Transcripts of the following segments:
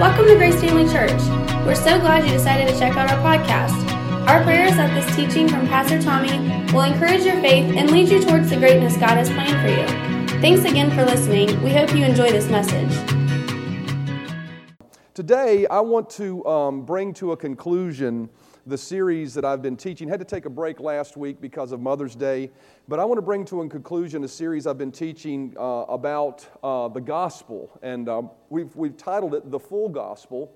Welcome to Grace Family Church. We're so glad you decided to check out our podcast. Our prayer is that this teaching from Pastor Tommy will encourage your faith and lead you towards the greatness God has planned for you. Thanks again for listening. We hope you enjoy this message. Today, I want to um, bring to a conclusion the series that I've been teaching. Had to take a break last week because of Mother's Day, but I want to bring to a conclusion a series I've been teaching uh, about uh, the gospel, and um, we've, we've titled it The Full Gospel.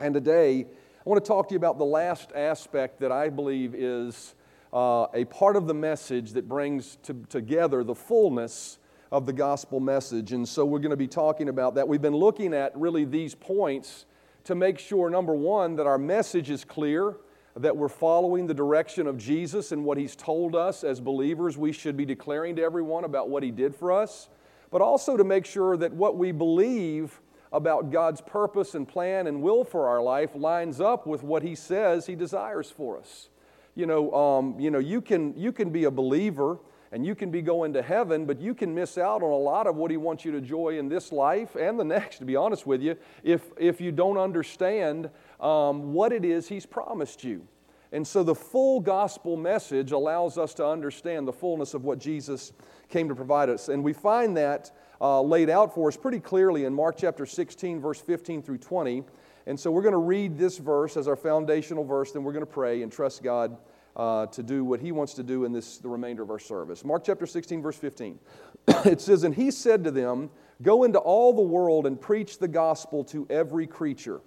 And today, I want to talk to you about the last aspect that I believe is uh, a part of the message that brings to, together the fullness of the gospel message. And so we're going to be talking about that. We've been looking at really these points to make sure, number one, that our message is clear that we're following the direction of Jesus and what He's told us as believers we should be declaring to everyone about what He did for us, but also to make sure that what we believe about God's purpose and plan and will for our life lines up with what He says He desires for us. You know, um, you know, you can you can be a believer and you can be going to heaven, but you can miss out on a lot of what He wants you to enjoy in this life and the next. To be honest with you, if if you don't understand um, what it is He's promised you. And so the full gospel message allows us to understand the fullness of what Jesus came to provide us. And we find that uh, laid out for us pretty clearly in Mark chapter 16, verse 15 through 20. And so we're going to read this verse as our foundational verse, then we're going to pray and trust God uh, to do what He wants to do in this, the remainder of our service. Mark chapter 16, verse 15. it says, And He said to them, Go into all the world and preach the gospel to every creature.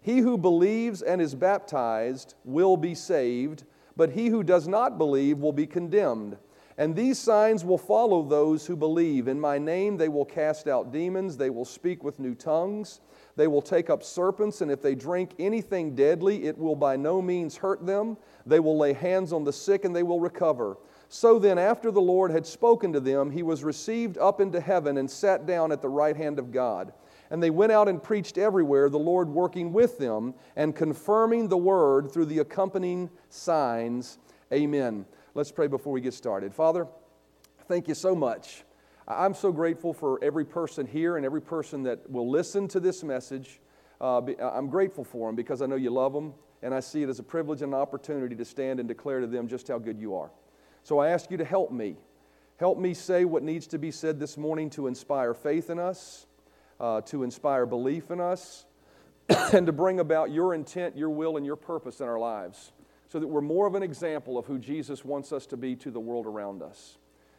He who believes and is baptized will be saved, but he who does not believe will be condemned. And these signs will follow those who believe. In my name they will cast out demons, they will speak with new tongues, they will take up serpents, and if they drink anything deadly, it will by no means hurt them. They will lay hands on the sick and they will recover. So then, after the Lord had spoken to them, he was received up into heaven and sat down at the right hand of God. And they went out and preached everywhere, the Lord working with them and confirming the word through the accompanying signs. Amen. Let's pray before we get started. Father, thank you so much. I'm so grateful for every person here and every person that will listen to this message. Uh, I'm grateful for them because I know you love them, and I see it as a privilege and an opportunity to stand and declare to them just how good you are. So I ask you to help me. Help me say what needs to be said this morning to inspire faith in us uh, to inspire belief in us, and to bring about your intent, your will, and your purpose in our lives so that we're more of an example of who Jesus wants us to be to the world around us.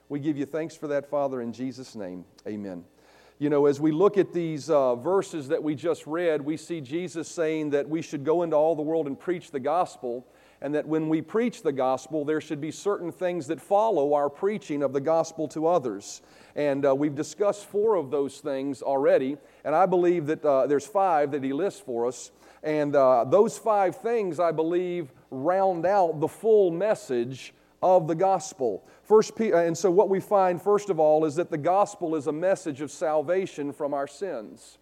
We give you thanks for that, Father, in Jesus' name. Amen. You know, as we look at these uh, verses that we just read, we see Jesus saying that we should go into all the world and preach the gospel and that when we preach the gospel, there should be certain things that follow our preaching of the gospel to others. And uh, we've discussed four of those things already, and I believe that uh, there's five that he lists for us. And uh, those five things, I believe, round out the full message of the gospel. First, uh, and so what we find, first of all, is that the gospel is a message of salvation from our sins.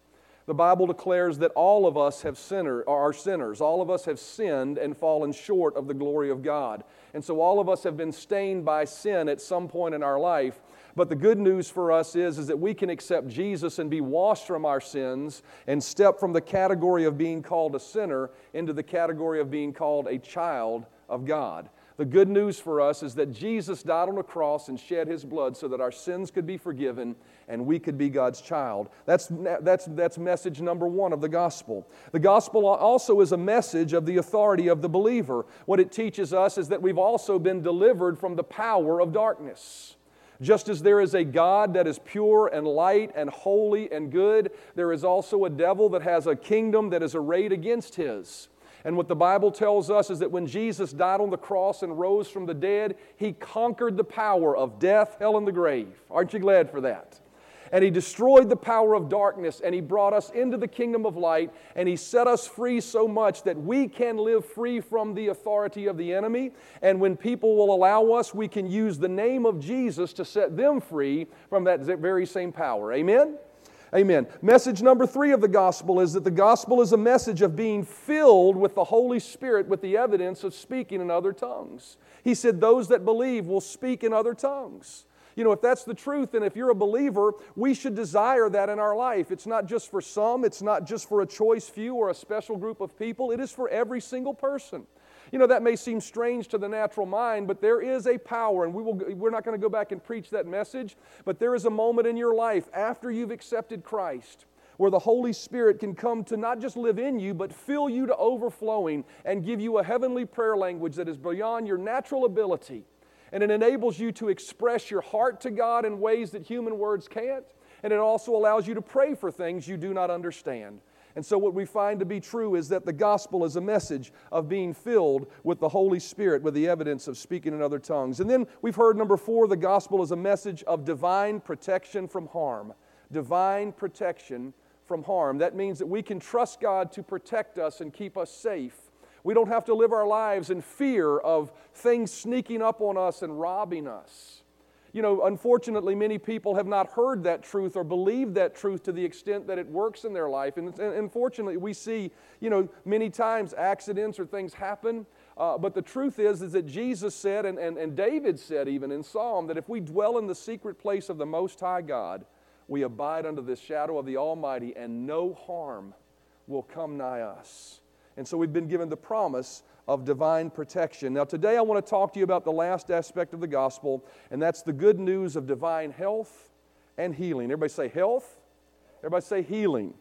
The Bible declares that all of us have sinner, are sinners. All of us have sinned and fallen short of the glory of God. And so all of us have been stained by sin at some point in our life. But the good news for us is, is that we can accept Jesus and be washed from our sins and step from the category of being called a sinner into the category of being called a child of God. The good news for us is that Jesus died on a cross and shed his blood so that our sins could be forgiven and we could be God's child. That's, that's, that's message number one of the gospel. The gospel also is a message of the authority of the believer. What it teaches us is that we've also been delivered from the power of darkness. Just as there is a God that is pure and light and holy and good, there is also a devil that has a kingdom that is arrayed against his. And what the Bible tells us is that when Jesus died on the cross and rose from the dead, he conquered the power of death, hell, and the grave. Aren't you glad for that? and he destroyed the power of darkness and he brought us into the kingdom of light and he set us free so much that we can live free from the authority of the enemy and when people will allow us we can use the name of Jesus to set them free from that very same power amen Amen. Message number three of the gospel is that the gospel is a message of being filled with the Holy Spirit with the evidence of speaking in other tongues. He said, Those that believe will speak in other tongues. You know, if that's the truth, and if you're a believer, we should desire that in our life. It's not just for some, it's not just for a choice few or a special group of people, it is for every single person. You know, that may seem strange to the natural mind, but there is a power, and we will, we're not going to go back and preach that message, but there is a moment in your life after you've accepted Christ where the Holy Spirit can come to not just live in you, but fill you to overflowing and give you a heavenly prayer language that is beyond your natural ability. And it enables you to express your heart to God in ways that human words can't. And it also allows you to pray for things you do not understand. And so, what we find to be true is that the gospel is a message of being filled with the Holy Spirit, with the evidence of speaking in other tongues. And then we've heard number four the gospel is a message of divine protection from harm. Divine protection from harm. That means that we can trust God to protect us and keep us safe. We don't have to live our lives in fear of things sneaking up on us and robbing us. You know, unfortunately, many people have not heard that truth or believed that truth to the extent that it works in their life. And, and unfortunately, we see, you know, many times accidents or things happen. Uh, but the truth is, is that Jesus said, and, and, and David said even in Psalm, that if we dwell in the secret place of the Most High God, we abide under the shadow of the Almighty, and no harm will come nigh us. And so we've been given the promise of divine protection. Now, today I want to talk to you about the last aspect of the gospel, and that's the good news of divine health and healing. Everybody say health, everybody say healing.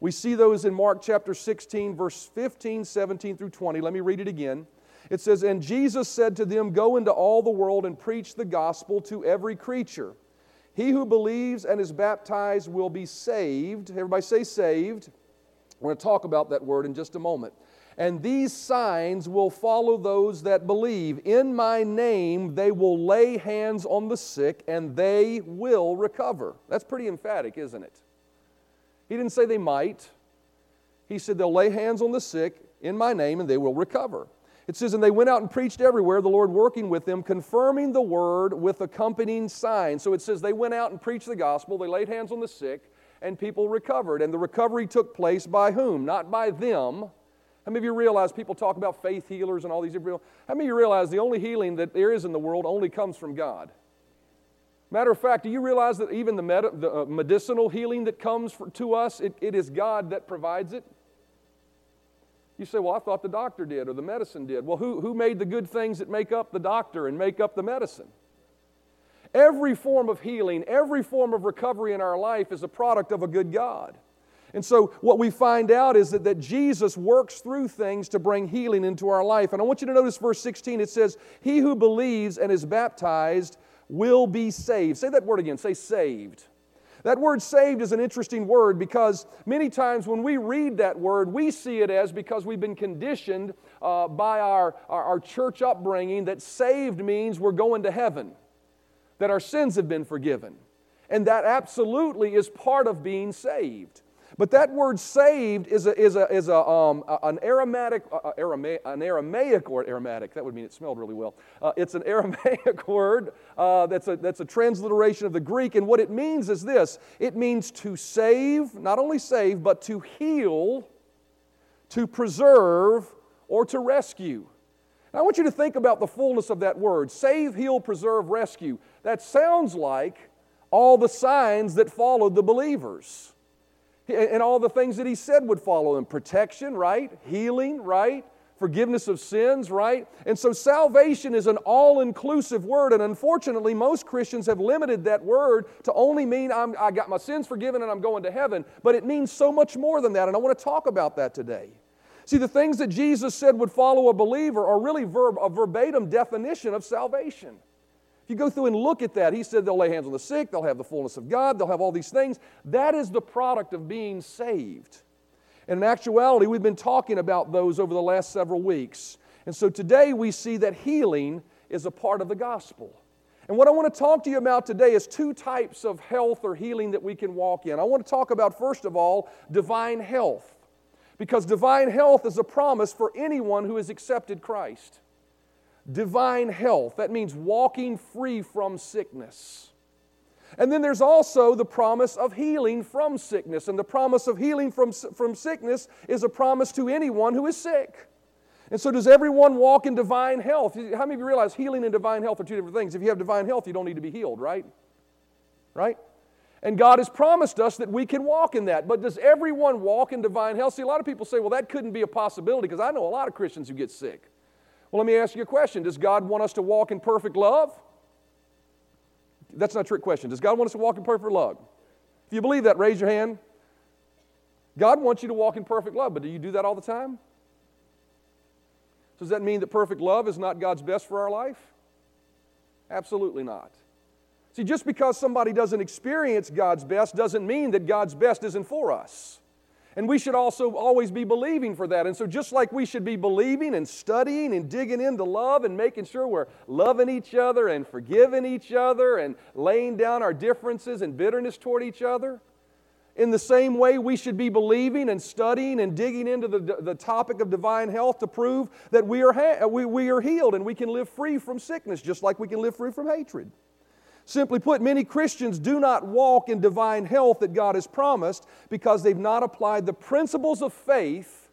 We see those in Mark chapter 16, verse 15, 17 through 20. Let me read it again. It says, And Jesus said to them, Go into all the world and preach the gospel to every creature. He who believes and is baptized will be saved. Everybody say saved. We're going to talk about that word in just a moment. And these signs will follow those that believe. In my name, they will lay hands on the sick and they will recover. That's pretty emphatic, isn't it? He didn't say they might. He said they'll lay hands on the sick in my name and they will recover. It says, And they went out and preached everywhere, the Lord working with them, confirming the word with accompanying signs. So it says they went out and preached the gospel, they laid hands on the sick, and people recovered. And the recovery took place by whom? Not by them. How many of you realize people talk about faith healers and all these different? How many of you realize the only healing that there is in the world only comes from God? Matter of fact, do you realize that even the, med- the uh, medicinal healing that comes for, to us, it, it is God that provides it? You say, well, I thought the doctor did or the medicine did. Well, who, who made the good things that make up the doctor and make up the medicine? Every form of healing, every form of recovery in our life is a product of a good God. And so, what we find out is that, that Jesus works through things to bring healing into our life. And I want you to notice verse 16 it says, He who believes and is baptized will be saved. Say that word again, say saved. That word saved is an interesting word because many times when we read that word, we see it as because we've been conditioned uh, by our, our, our church upbringing that saved means we're going to heaven, that our sins have been forgiven. And that absolutely is part of being saved. But that word saved is, a, is, a, is a, um, an, Aramaic, uh, Aramaic, an Aramaic word, Aromatic, that would mean it smelled really well. Uh, it's an Aramaic word uh, that's, a, that's a transliteration of the Greek, and what it means is this it means to save, not only save, but to heal, to preserve, or to rescue. Now, I want you to think about the fullness of that word save, heal, preserve, rescue. That sounds like all the signs that followed the believers and all the things that he said would follow him protection, right? Healing, right? Forgiveness of sins, right? And so salvation is an all inclusive word, and unfortunately, most Christians have limited that word to only mean I'm, I got my sins forgiven and I'm going to heaven, but it means so much more than that, and I want to talk about that today. See, the things that Jesus said would follow a believer are really verb, a verbatim definition of salvation. If you go through and look at that, he said they'll lay hands on the sick, they'll have the fullness of God, they'll have all these things. That is the product of being saved. And in actuality, we've been talking about those over the last several weeks. And so today we see that healing is a part of the gospel. And what I want to talk to you about today is two types of health or healing that we can walk in. I want to talk about, first of all, divine health. Because divine health is a promise for anyone who has accepted Christ divine health. That means walking free from sickness. And then there's also the promise of healing from sickness. And the promise of healing from, from sickness is a promise to anyone who is sick. And so, does everyone walk in divine health? How many of you realize healing and divine health are two different things? If you have divine health, you don't need to be healed, right? Right? And God has promised us that we can walk in that. But does everyone walk in divine health? See, a lot of people say, well, that couldn't be a possibility because I know a lot of Christians who get sick. Well, let me ask you a question Does God want us to walk in perfect love? That's not a trick question. Does God want us to walk in perfect love? If you believe that, raise your hand. God wants you to walk in perfect love, but do you do that all the time? Does that mean that perfect love is not God's best for our life? Absolutely not. See, just because somebody doesn't experience God's best doesn't mean that God's best isn't for us. And we should also always be believing for that. And so, just like we should be believing and studying and digging into love and making sure we're loving each other and forgiving each other and laying down our differences and bitterness toward each other, in the same way, we should be believing and studying and digging into the, the topic of divine health to prove that we are, ha- we, we are healed and we can live free from sickness, just like we can live free from hatred. Simply put, many Christians do not walk in divine health that God has promised because they've not applied the principles of faith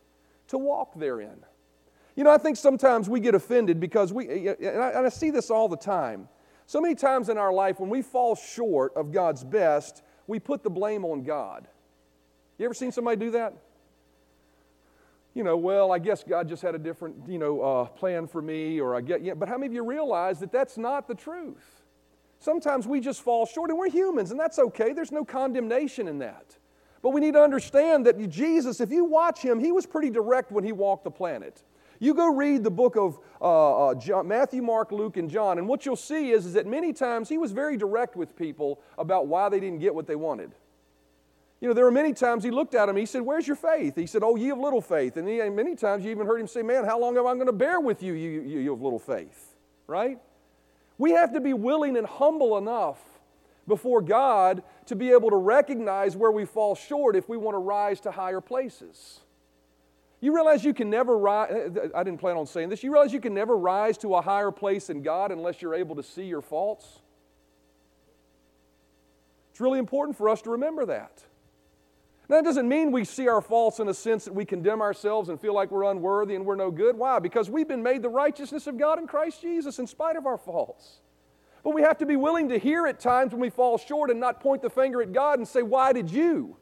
to walk therein. You know, I think sometimes we get offended because we, and I, and I see this all the time. So many times in our life, when we fall short of God's best, we put the blame on God. You ever seen somebody do that? You know, well, I guess God just had a different, you know, uh, plan for me, or I get, yeah, but how many of you realize that that's not the truth? Sometimes we just fall short, and we're humans, and that's okay. There's no condemnation in that. But we need to understand that Jesus, if you watch him, he was pretty direct when he walked the planet. You go read the book of uh, uh, John, Matthew, Mark, Luke, and John, and what you'll see is, is that many times he was very direct with people about why they didn't get what they wanted. You know, there were many times he looked at them, he said, Where's your faith? He said, Oh, ye of little faith. And, he, and many times you even heard him say, Man, how long am I going to bear with you, you, you, you of little faith? Right? We have to be willing and humble enough before God to be able to recognize where we fall short if we want to rise to higher places. You realize you can never rise, I didn't plan on saying this, you realize you can never rise to a higher place in God unless you're able to see your faults? It's really important for us to remember that. Now, that doesn't mean we see our faults in a sense that we condemn ourselves and feel like we're unworthy and we're no good. Why? Because we've been made the righteousness of God in Christ Jesus in spite of our faults. But we have to be willing to hear at times when we fall short and not point the finger at God and say, Why did you?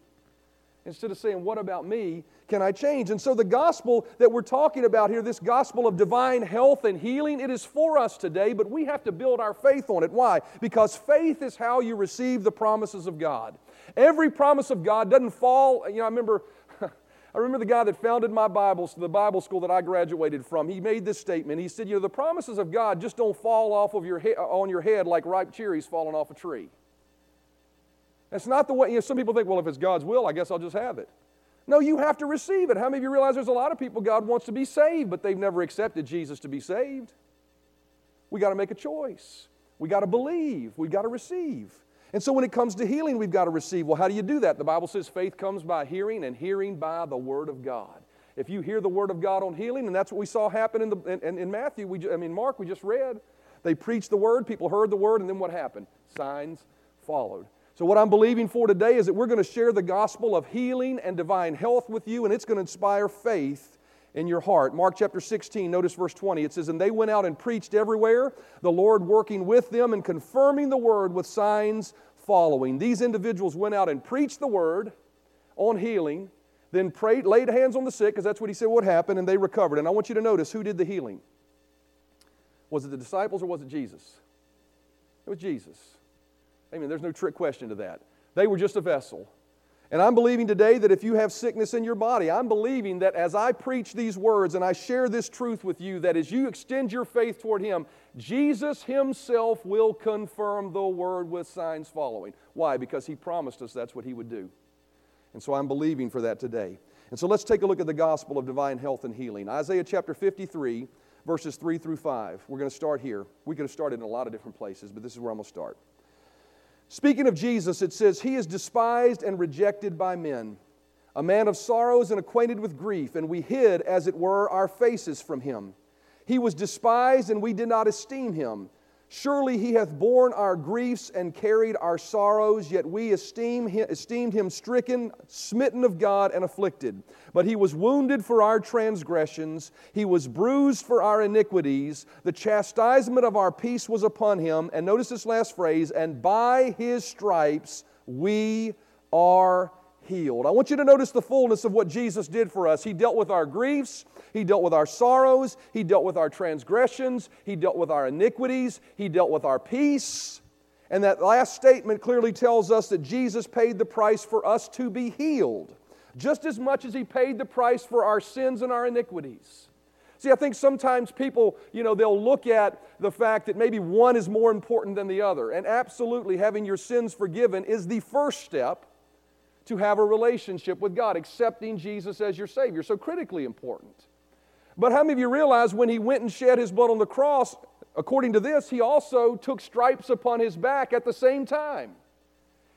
Instead of saying, What about me? Can I change? And so, the gospel that we're talking about here, this gospel of divine health and healing, it is for us today, but we have to build our faith on it. Why? Because faith is how you receive the promises of God. Every promise of God doesn't fall. You know, I remember. I remember the guy that founded my Bible, the Bible school that I graduated from. He made this statement. He said, "You know, the promises of God just don't fall off of your he- on your head like ripe cherries falling off a tree." That's not the way. You know, some people think, "Well, if it's God's will, I guess I'll just have it." No, you have to receive it. How many of you realize there's a lot of people God wants to be saved, but they've never accepted Jesus to be saved? We got to make a choice. We got to believe. We got to receive. And so when it comes to healing, we've got to receive. Well, how do you do that? The Bible says faith comes by hearing, and hearing by the Word of God. If you hear the Word of God on healing, and that's what we saw happen in, the, in, in Matthew, we, I mean, Mark, we just read. They preached the Word, people heard the Word, and then what happened? Signs followed. So, what I'm believing for today is that we're going to share the gospel of healing and divine health with you, and it's going to inspire faith in your heart. Mark chapter 16, notice verse 20. It says, And they went out and preached everywhere, the Lord working with them and confirming the word with signs following. These individuals went out and preached the word on healing, then prayed, laid hands on the sick, because that's what he said would happen, and they recovered. And I want you to notice who did the healing. Was it the disciples or was it Jesus? It was Jesus. I there's no trick question to that. They were just a vessel. And I'm believing today that if you have sickness in your body, I'm believing that as I preach these words and I share this truth with you, that as you extend your faith toward Him, Jesus Himself will confirm the word with signs following. Why? Because He promised us that's what He would do. And so I'm believing for that today. And so let's take a look at the gospel of divine health and healing. Isaiah chapter 53, verses 3 through 5. We're going to start here. We could have started in a lot of different places, but this is where I'm going to start. Speaking of Jesus, it says, He is despised and rejected by men, a man of sorrows and acquainted with grief, and we hid, as it were, our faces from him. He was despised, and we did not esteem him. Surely he hath borne our griefs and carried our sorrows, yet we esteem him, esteemed him stricken, smitten of God, and afflicted. But he was wounded for our transgressions, he was bruised for our iniquities. The chastisement of our peace was upon him. And notice this last phrase, and by his stripes we are healed. I want you to notice the fullness of what Jesus did for us. He dealt with our griefs, He dealt with our sorrows, He dealt with our transgressions, He dealt with our iniquities, He dealt with our peace. And that last statement clearly tells us that Jesus paid the price for us to be healed, just as much as He paid the price for our sins and our iniquities. See, I think sometimes people, you know, they'll look at the fact that maybe one is more important than the other. And absolutely, having your sins forgiven is the first step to have a relationship with God, accepting Jesus as your Savior. So critically important. But how many of you realize when he went and shed his blood on the cross, according to this, he also took stripes upon his back at the same time?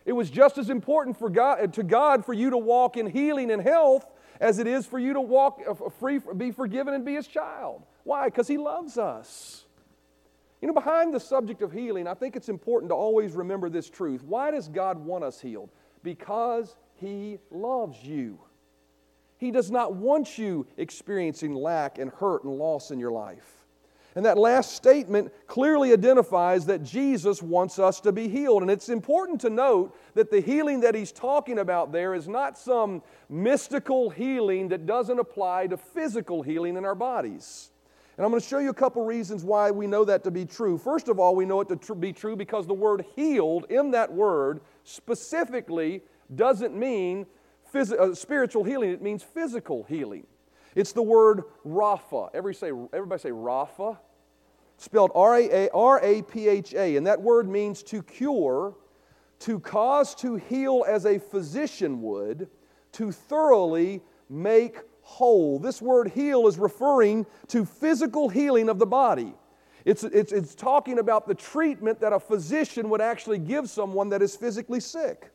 It was just as important for God, to God for you to walk in healing and health as it is for you to walk uh, free, be forgiven and be his child. Why? Because he loves us. You know, behind the subject of healing, I think it's important to always remember this truth. Why does God want us healed? Because He loves you. He does not want you experiencing lack and hurt and loss in your life. And that last statement clearly identifies that Jesus wants us to be healed. And it's important to note that the healing that he's talking about there is not some mystical healing that doesn't apply to physical healing in our bodies. And I'm going to show you a couple reasons why we know that to be true. First of all, we know it to tr- be true because the word healed in that word specifically doesn't mean phys- uh, spiritual healing, it means physical healing. It's the word Rapha. Everybody say, everybody say Rapha. Spelled R A P H A. And that word means to cure, to cause to heal as a physician would, to thoroughly make whole. This word heal is referring to physical healing of the body. It's, it's, it's talking about the treatment that a physician would actually give someone that is physically sick.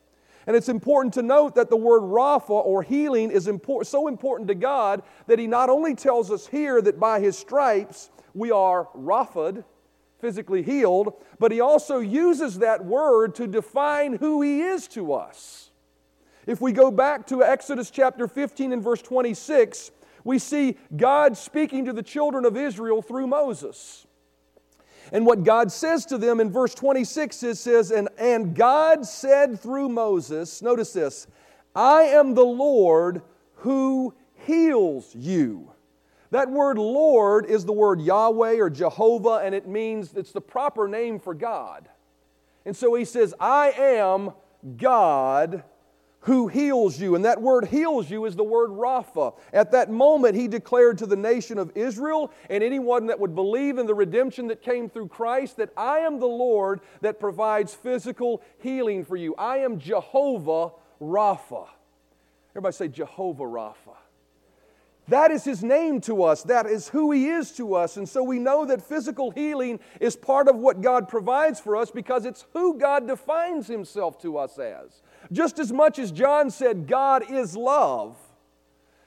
And it's important to note that the word Rapha or healing is import, so important to God that He not only tells us here that by His stripes we are Raphad, physically healed, but He also uses that word to define who He is to us. If we go back to Exodus chapter 15 and verse 26, we see God speaking to the children of Israel through Moses. And what God says to them in verse 26 is says, and, and God said through Moses, notice this, I am the Lord who heals you. That word Lord is the word Yahweh or Jehovah, and it means it's the proper name for God. And so he says, I am God who heals you. And that word heals you is the word Rapha. At that moment, he declared to the nation of Israel and anyone that would believe in the redemption that came through Christ that I am the Lord that provides physical healing for you. I am Jehovah Rapha. Everybody say Jehovah Rapha. That is his name to us. That is who he is to us. And so we know that physical healing is part of what God provides for us because it's who God defines himself to us as. Just as much as John said God is love.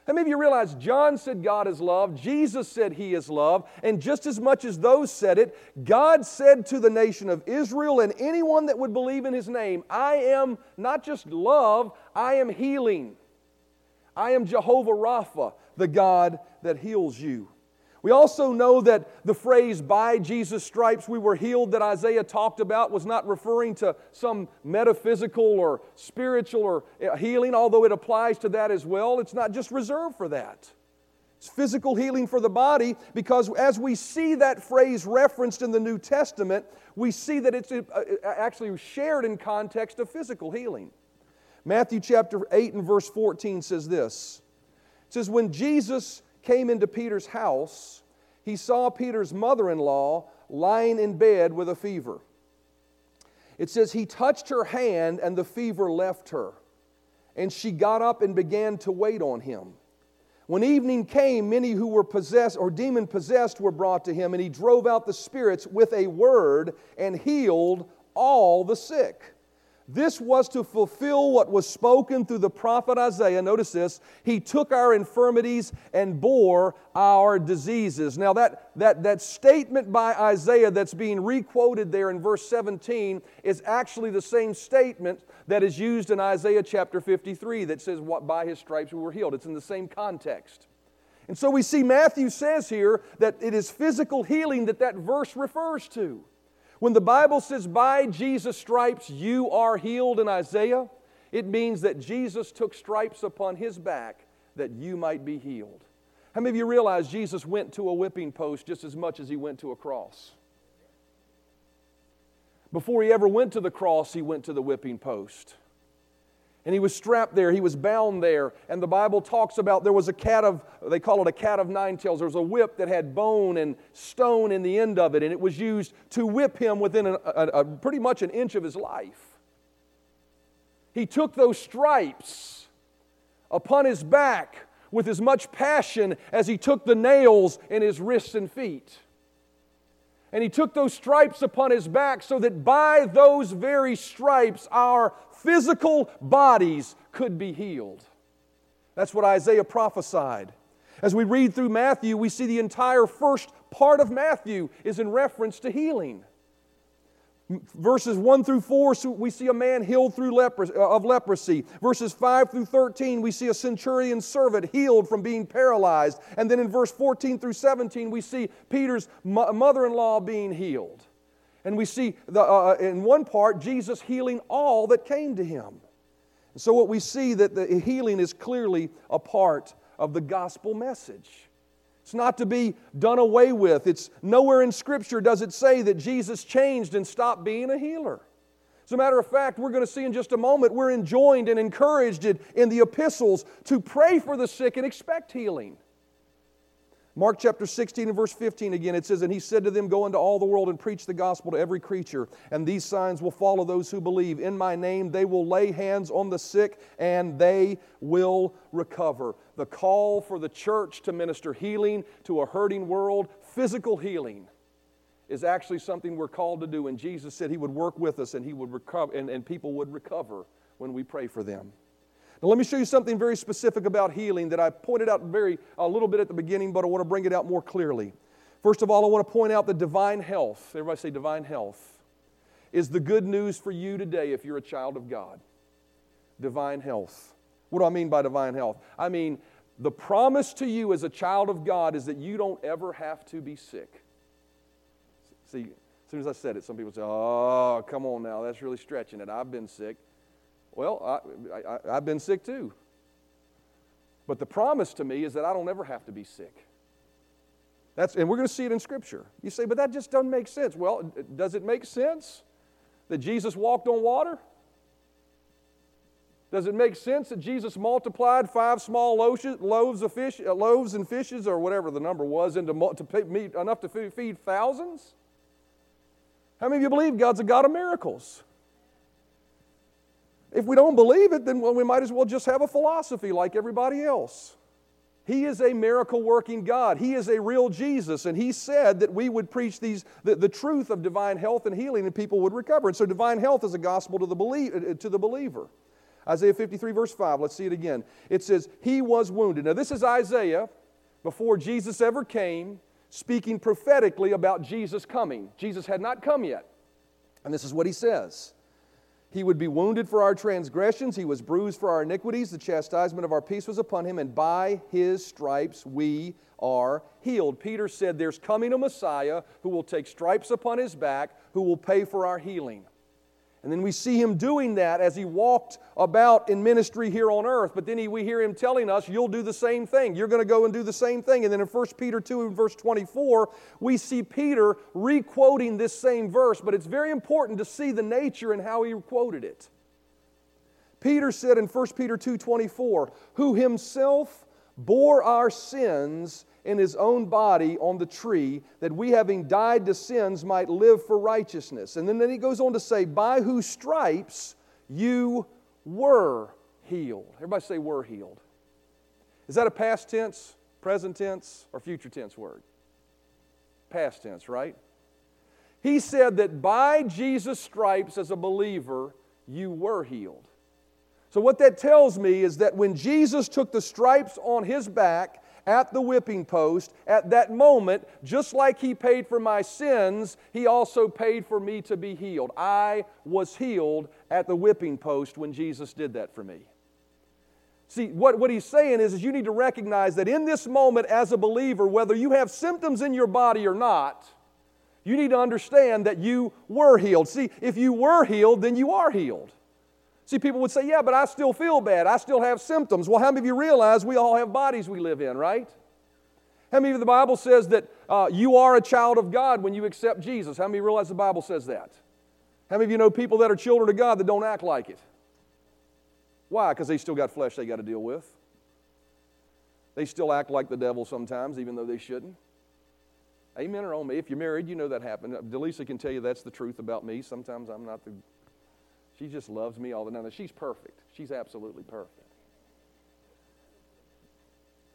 How many of you realize John said God is love, Jesus said He is love, and just as much as those said it, God said to the nation of Israel and anyone that would believe in His name, I am not just love, I am healing. I am Jehovah Rapha, the God that heals you. We also know that the phrase, by Jesus' stripes we were healed, that Isaiah talked about was not referring to some metaphysical or spiritual or uh, healing, although it applies to that as well. It's not just reserved for that. It's physical healing for the body because as we see that phrase referenced in the New Testament, we see that it's uh, uh, actually shared in context of physical healing. Matthew chapter 8 and verse 14 says this. It says, When Jesus came into Peter's house, he saw Peter's mother in law lying in bed with a fever. It says, He touched her hand, and the fever left her. And she got up and began to wait on him. When evening came, many who were possessed or demon possessed were brought to him, and he drove out the spirits with a word and healed all the sick. This was to fulfill what was spoken through the prophet Isaiah. Notice this. He took our infirmities and bore our diseases. Now, that, that, that statement by Isaiah that's being requoted there in verse 17 is actually the same statement that is used in Isaiah chapter 53 that says, what, By his stripes we were healed. It's in the same context. And so we see Matthew says here that it is physical healing that that verse refers to. When the Bible says, by Jesus' stripes you are healed in Isaiah, it means that Jesus took stripes upon his back that you might be healed. How many of you realize Jesus went to a whipping post just as much as he went to a cross? Before he ever went to the cross, he went to the whipping post and he was strapped there, he was bound there. And the Bible talks about there was a cat of, they call it a cat of nine tails. There was a whip that had bone and stone in the end of it, and it was used to whip him within a, a, a pretty much an inch of his life. He took those stripes upon his back with as much passion as he took the nails in his wrists and feet. And he took those stripes upon his back so that by those very stripes our physical bodies could be healed. That's what Isaiah prophesied. As we read through Matthew, we see the entire first part of Matthew is in reference to healing. Verses 1 through 4, we see a man healed through lepros- uh, of leprosy. Verses 5 through 13, we see a centurion servant healed from being paralyzed. And then in verse 14 through 17, we see Peter's mother in law being healed. And we see the, uh, uh, in one part Jesus healing all that came to him. So what we see that the healing is clearly a part of the gospel message. It's not to be done away with. It's nowhere in Scripture does it say that Jesus changed and stopped being a healer. As a matter of fact, we're going to see in just a moment, we're enjoined and encouraged in the epistles to pray for the sick and expect healing. Mark chapter 16 and verse 15 again, it says, And he said to them, Go into all the world and preach the gospel to every creature, and these signs will follow those who believe. In my name they will lay hands on the sick, and they will recover. The call for the church to minister healing to a hurting world, physical healing, is actually something we're called to do. And Jesus said he would work with us and he would recover, and, and people would recover when we pray for them. Now, let me show you something very specific about healing that I pointed out very a little bit at the beginning, but I want to bring it out more clearly. First of all, I want to point out that divine health, everybody say divine health, is the good news for you today if you're a child of God. Divine health. What do I mean by divine health? I mean, the promise to you as a child of God is that you don't ever have to be sick. See, as soon as I said it, some people say, Oh, come on now, that's really stretching it. I've been sick. Well, I, I've been sick too. But the promise to me is that I don't ever have to be sick. That's, and we're going to see it in Scripture. You say, but that just doesn't make sense. Well, does it make sense that Jesus walked on water? Does it make sense that Jesus multiplied five small loaves of fish, uh, loaves and fishes, or whatever the number was, into to meet enough to feed thousands? How many of you believe God's a God of miracles? If we don't believe it, then well, we might as well just have a philosophy like everybody else. He is a miracle working God. He is a real Jesus. And He said that we would preach these, the, the truth of divine health and healing and people would recover. And so divine health is a gospel to the, belie- uh, to the believer. Isaiah 53, verse 5, let's see it again. It says, He was wounded. Now, this is Isaiah before Jesus ever came, speaking prophetically about Jesus coming. Jesus had not come yet. And this is what he says he would be wounded for our transgressions, he was bruised for our iniquities. The chastisement of our peace was upon him, and by his stripes we are healed. Peter said, There's coming a Messiah who will take stripes upon his back, who will pay for our healing. And then we see him doing that as he walked about in ministry here on earth. But then he, we hear him telling us, You'll do the same thing. You're going to go and do the same thing. And then in 1 Peter 2 and verse 24, we see Peter requoting this same verse. But it's very important to see the nature and how he quoted it. Peter said in 1 Peter 2 24, Who himself bore our sins in his own body on the tree, that we, having died to sins, might live for righteousness. And then, then he goes on to say, By whose stripes you were healed. Everybody say, were healed. Is that a past tense, present tense, or future tense word? Past tense, right? He said that by Jesus' stripes as a believer, you were healed. So, what that tells me is that when Jesus took the stripes on his back at the whipping post, at that moment, just like he paid for my sins, he also paid for me to be healed. I was healed at the whipping post when Jesus did that for me. See, what, what he's saying is, is you need to recognize that in this moment, as a believer, whether you have symptoms in your body or not, you need to understand that you were healed. See, if you were healed, then you are healed. See, people would say, Yeah, but I still feel bad. I still have symptoms. Well, how many of you realize we all have bodies we live in, right? How many of the Bible says that uh, you are a child of God when you accept Jesus? How many realize the Bible says that? How many of you know people that are children of God that don't act like it? Why? Because they still got flesh they got to deal with. They still act like the devil sometimes, even though they shouldn't. Amen or on me. If you're married, you know that happened. Delisa can tell you that's the truth about me. Sometimes I'm not the. She just loves me all the time. She's perfect. She's absolutely perfect.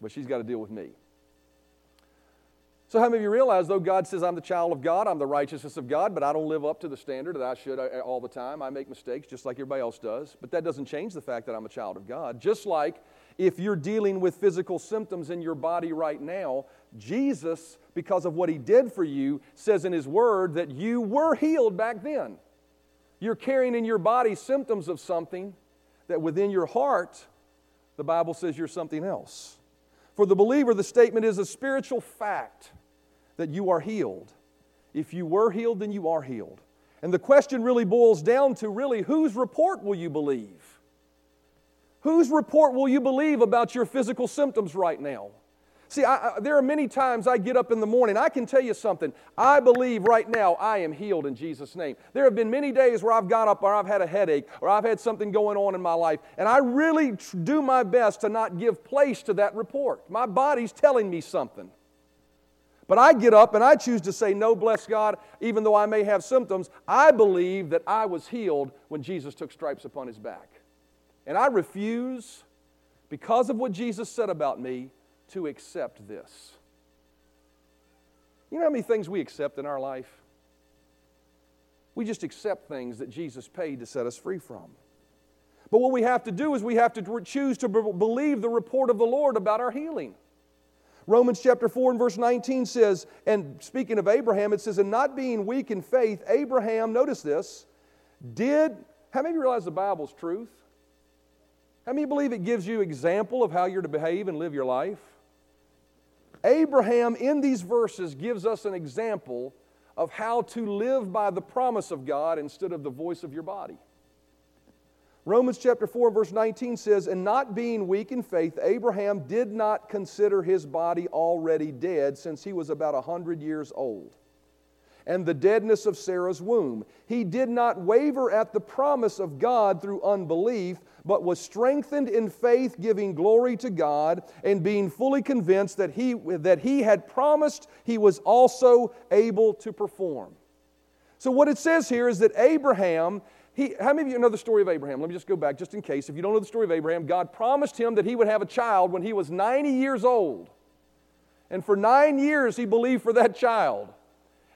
But she's got to deal with me. So, how many of you realize, though God says I'm the child of God, I'm the righteousness of God, but I don't live up to the standard that I should uh, all the time? I make mistakes just like everybody else does. But that doesn't change the fact that I'm a child of God. Just like if you're dealing with physical symptoms in your body right now, Jesus, because of what He did for you, says in His Word that you were healed back then. You're carrying in your body symptoms of something that within your heart, the Bible says you're something else. For the believer, the statement is a spiritual fact that you are healed. If you were healed, then you are healed. And the question really boils down to really whose report will you believe? Whose report will you believe about your physical symptoms right now? See, I, I, there are many times I get up in the morning. I can tell you something. I believe right now I am healed in Jesus' name. There have been many days where I've got up or I've had a headache or I've had something going on in my life, and I really do my best to not give place to that report. My body's telling me something. But I get up and I choose to say, No, bless God, even though I may have symptoms, I believe that I was healed when Jesus took stripes upon his back. And I refuse, because of what Jesus said about me, to accept this. You know how many things we accept in our life? We just accept things that Jesus paid to set us free from. But what we have to do is we have to choose to believe the report of the Lord about our healing. Romans chapter 4 and verse 19 says, and speaking of Abraham, it says, and not being weak in faith, Abraham, notice this, did, how many of you realize the Bible's truth? How many believe it gives you example of how you're to behave and live your life? Abraham, in these verses, gives us an example of how to live by the promise of God instead of the voice of your body. Romans chapter 4, verse 19 says, And not being weak in faith, Abraham did not consider his body already dead since he was about a 100 years old and the deadness of Sarah's womb. He did not waver at the promise of God through unbelief, but was strengthened in faith, giving glory to God, and being fully convinced that he, that he had promised he was also able to perform. So, what it says here is that Abraham, he, how many of you know the story of Abraham? Let me just go back just in case. If you don't know the story of Abraham, God promised him that he would have a child when he was 90 years old. And for nine years, he believed for that child.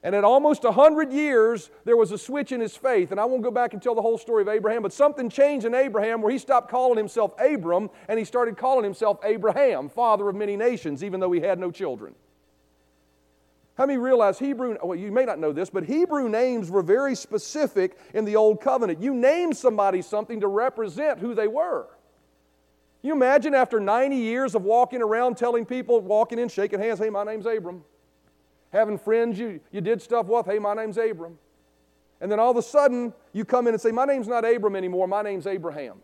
And at almost 100 years, there was a switch in his faith. And I won't go back and tell the whole story of Abraham, but something changed in Abraham where he stopped calling himself Abram and he started calling himself Abraham, father of many nations, even though he had no children. How many realize Hebrew, well, you may not know this, but Hebrew names were very specific in the Old Covenant. You name somebody something to represent who they were. You imagine after 90 years of walking around telling people, walking in, shaking hands, hey, my name's Abram having friends you, you did stuff with. Hey, my name's Abram. And then all of a sudden, you come in and say, My name's not Abram anymore, my name's Abraham,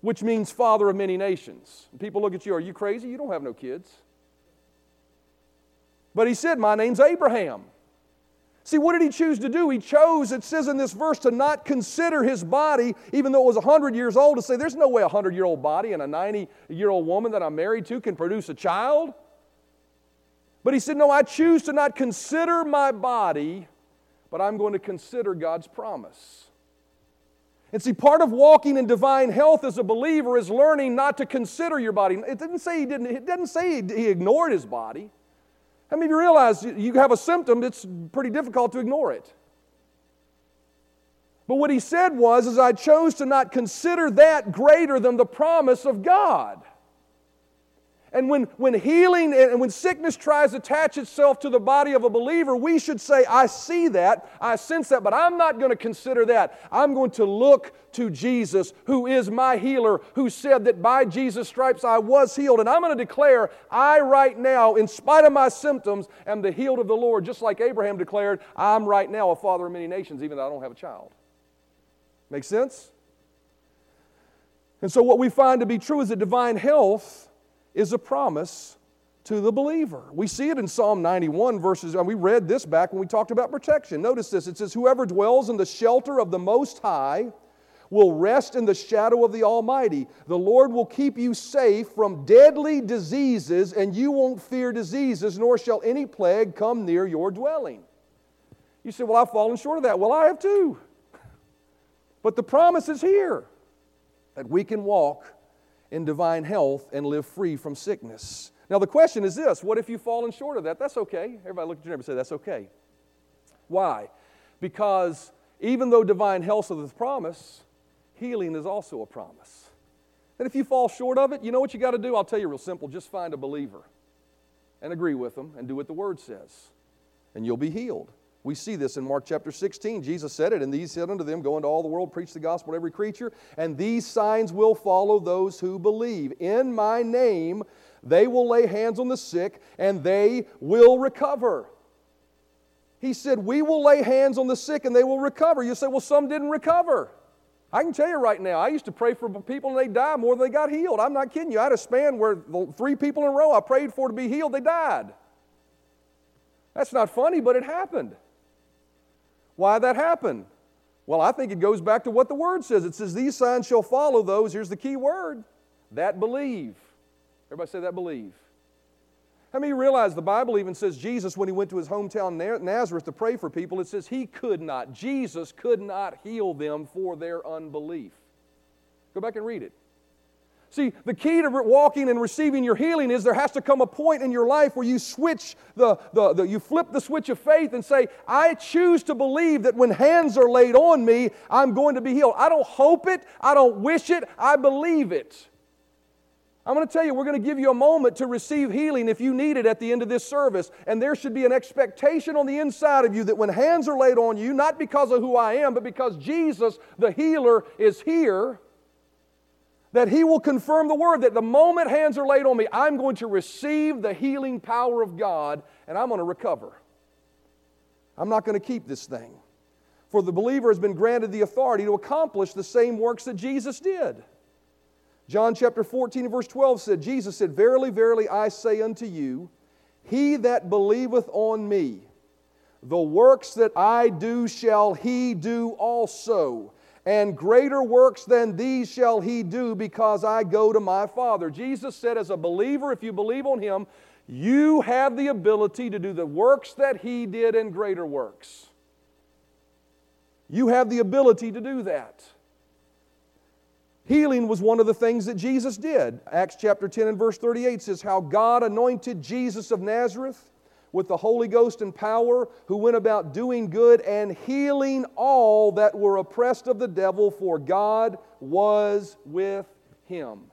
which means father of many nations. And people look at you, Are you crazy? You don't have no kids. But he said, My name's Abraham. See, what did he choose to do? He chose, it says in this verse, to not consider his body, even though it was 100 years old, to say, There's no way a 100 year old body and a 90 year old woman that I'm married to can produce a child. But he said, No, I choose to not consider my body, but I'm going to consider God's promise. And see, part of walking in divine health as a believer is learning not to consider your body. It didn't say he didn't, it didn't say he ignored his body. I mean, you realize you have a symptom, it's pretty difficult to ignore it? But what he said was, is I chose to not consider that greater than the promise of God. And when, when healing and when sickness tries to attach itself to the body of a believer, we should say, I see that, I sense that, but I'm not going to consider that. I'm going to look to Jesus, who is my healer, who said that by Jesus' stripes I was healed. And I'm going to declare, I right now, in spite of my symptoms, am the healed of the Lord, just like Abraham declared, I'm right now a father of many nations, even though I don't have a child. Make sense? And so, what we find to be true is that divine health is a promise to the believer. We see it in Psalm 91, verses, and we read this back when we talked about protection. Notice this it says, Whoever dwells in the shelter of the Most High will rest in the shadow of the Almighty. The Lord will keep you safe from deadly diseases, and you won't fear diseases, nor shall any plague come near your dwelling. You say, Well, I've fallen short of that. Well, I have too. But the promise is here that we can walk in divine health and live free from sickness. Now, the question is this what if you've fallen short of that? That's okay. Everybody look at your neighbor and say, That's okay. Why? Because even though divine health is a promise, healing is also a promise. And if you fall short of it, you know what you got to do? I'll tell you real simple just find a believer and agree with them and do what the word says, and you'll be healed. We see this in Mark chapter 16. Jesus said it, and these said unto them, Go into all the world, preach the gospel to every creature, and these signs will follow those who believe. In my name they will lay hands on the sick, and they will recover. He said, We will lay hands on the sick, and they will recover. You say, Well, some didn't recover. I can tell you right now, I used to pray for people and they died more than they got healed. I'm not kidding you. I had a span where three people in a row I prayed for to be healed, they died. That's not funny, but it happened. Why that happened? Well, I think it goes back to what the word says. It says, These signs shall follow those, here's the key word, that believe. Everybody say that believe. How many realize the Bible even says Jesus, when he went to his hometown Nazareth to pray for people, it says he could not, Jesus could not heal them for their unbelief. Go back and read it. See, the key to walking and receiving your healing is there has to come a point in your life where you switch the, the, the, you flip the switch of faith and say, I choose to believe that when hands are laid on me, I'm going to be healed. I don't hope it, I don't wish it, I believe it. I'm going to tell you, we're going to give you a moment to receive healing if you need it at the end of this service. And there should be an expectation on the inside of you that when hands are laid on you, not because of who I am, but because Jesus, the healer, is here that He will confirm the word that the moment hands are laid on me, I'm going to receive the healing power of God and I'm going to recover. I'm not going to keep this thing. For the believer has been granted the authority to accomplish the same works that Jesus did. John chapter 14 verse 12 said, Jesus said, Verily, verily, I say unto you, he that believeth on me, the works that I do shall he do also and greater works than these shall he do because I go to my Father. Jesus said, as a believer, if you believe on him, you have the ability to do the works that he did and greater works. You have the ability to do that. Healing was one of the things that Jesus did. Acts chapter 10 and verse 38 says, How God anointed Jesus of Nazareth with the Holy Ghost and power, who went about doing good and healing all that were oppressed of the devil, for God was with him.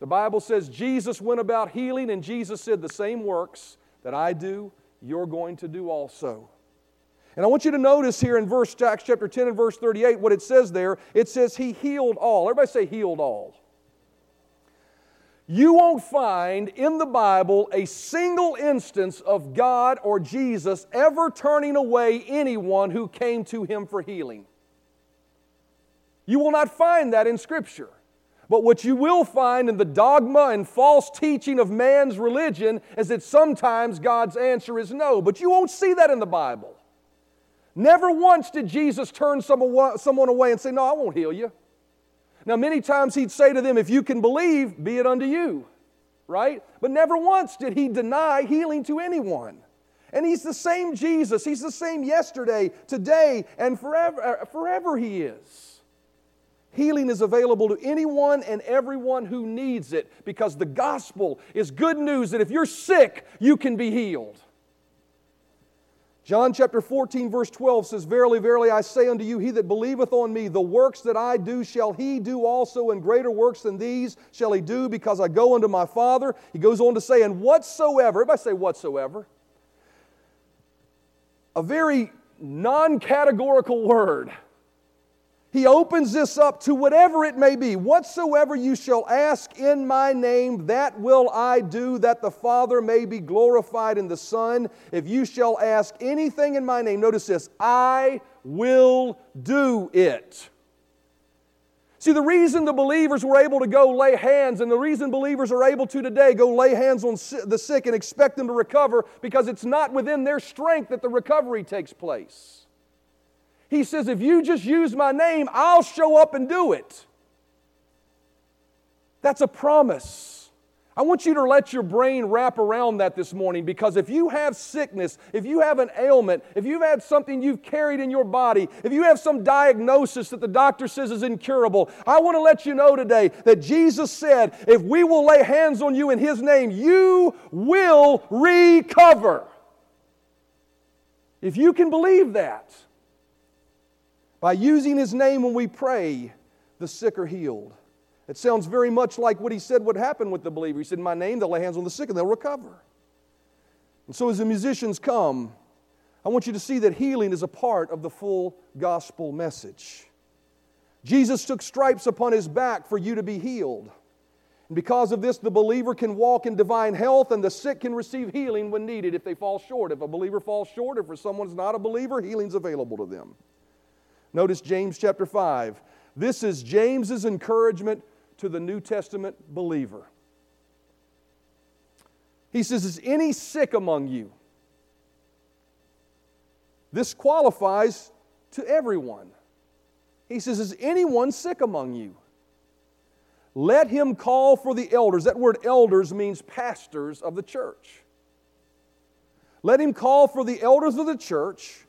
The Bible says Jesus went about healing, and Jesus said, The same works that I do, you're going to do also. And I want you to notice here in verse Acts chapter 10 and verse 38 what it says there. It says he healed all. Everybody say healed all. You won't find in the Bible a single instance of God or Jesus ever turning away anyone who came to him for healing. You will not find that in Scripture. But what you will find in the dogma and false teaching of man's religion is that sometimes God's answer is no. But you won't see that in the Bible. Never once did Jesus turn someone away and say, No, I won't heal you. Now, many times he'd say to them, If you can believe, be it unto you, right? But never once did he deny healing to anyone. And he's the same Jesus. He's the same yesterday, today, and forever, uh, forever he is. Healing is available to anyone and everyone who needs it because the gospel is good news that if you're sick, you can be healed. John chapter 14, verse 12 says, Verily, verily, I say unto you, he that believeth on me, the works that I do shall he do also, and greater works than these shall he do, because I go unto my Father. He goes on to say, And whatsoever, everybody say whatsoever, a very non categorical word. He opens this up to whatever it may be. Whatsoever you shall ask in my name, that will I do, that the Father may be glorified in the Son. If you shall ask anything in my name, notice this I will do it. See, the reason the believers were able to go lay hands, and the reason believers are able to today go lay hands on the sick and expect them to recover, because it's not within their strength that the recovery takes place. He says, if you just use my name, I'll show up and do it. That's a promise. I want you to let your brain wrap around that this morning because if you have sickness, if you have an ailment, if you've had something you've carried in your body, if you have some diagnosis that the doctor says is incurable, I want to let you know today that Jesus said, if we will lay hands on you in His name, you will recover. If you can believe that, by using his name when we pray, the sick are healed. It sounds very much like what he said would happen with the believer. He said, In my name, they'll lay hands on the sick and they'll recover. And so, as the musicians come, I want you to see that healing is a part of the full gospel message. Jesus took stripes upon his back for you to be healed. And because of this, the believer can walk in divine health and the sick can receive healing when needed if they fall short. If a believer falls short, if for someone's not a believer, healing's available to them. Notice James chapter 5. This is James's encouragement to the New Testament believer. He says, Is any sick among you? This qualifies to everyone. He says, Is anyone sick among you? Let him call for the elders. That word elders means pastors of the church. Let him call for the elders of the church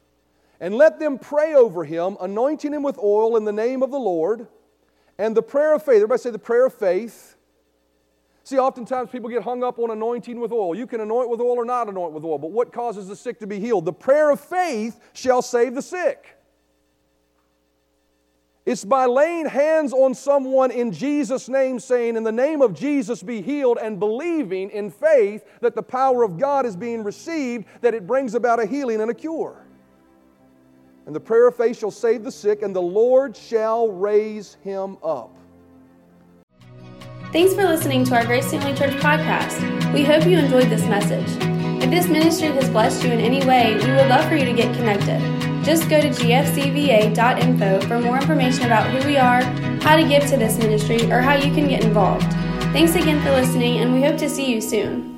and let them pray over him, anointing him with oil in the name of the Lord. And the prayer of faith, everybody say the prayer of faith. See, oftentimes people get hung up on anointing with oil. You can anoint with oil or not anoint with oil, but what causes the sick to be healed? The prayer of faith shall save the sick. It's by laying hands on someone in Jesus' name, saying, In the name of Jesus be healed, and believing in faith that the power of God is being received, that it brings about a healing and a cure. And the prayer of faith shall save the sick, and the Lord shall raise him up. Thanks for listening to our Grace Family Church podcast. We hope you enjoyed this message. If this ministry has blessed you in any way, we would love for you to get connected. Just go to gfcva.info for more information about who we are, how to give to this ministry, or how you can get involved. Thanks again for listening, and we hope to see you soon.